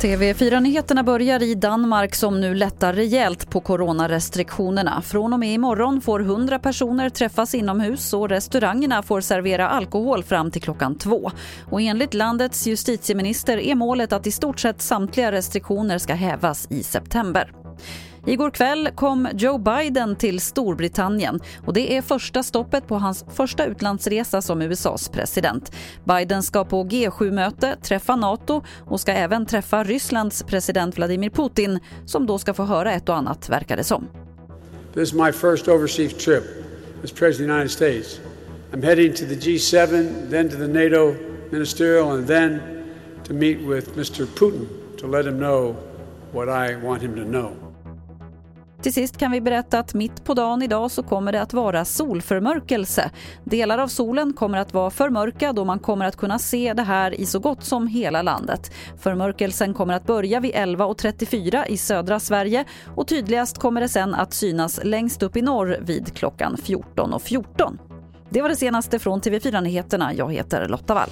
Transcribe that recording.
TV4-nyheterna börjar i Danmark som nu lättar rejält på coronarestriktionerna. Från och med imorgon får 100 personer träffas inomhus och restaurangerna får servera alkohol fram till klockan två. Och enligt landets justitieminister är målet att i stort sett samtliga restriktioner ska hävas i september. Igår kväll kom Joe Biden till Storbritannien och det är första stoppet på hans första utlandsresa som USAs president. Biden ska på G7-möte träffa Nato och ska även träffa Rysslands president Vladimir Putin som då ska få höra ett och annat, verkar det som. This is my first overseas trip as president of the United States. I'm heading to the G7, then to the NATO ministerial and then to meet with Mr Putin to let him know what I want him to know. Till sist kan vi berätta att mitt på dagen idag så kommer det att vara solförmörkelse. Delar av solen kommer att vara förmörkad och man kommer att kunna se det här i så gott som hela landet. Förmörkelsen kommer att börja vid 11.34 i södra Sverige och tydligast kommer det sen att synas längst upp i norr vid klockan 14.14. .14. Det var det senaste från TV4 Nyheterna. Jag heter Lotta Wall.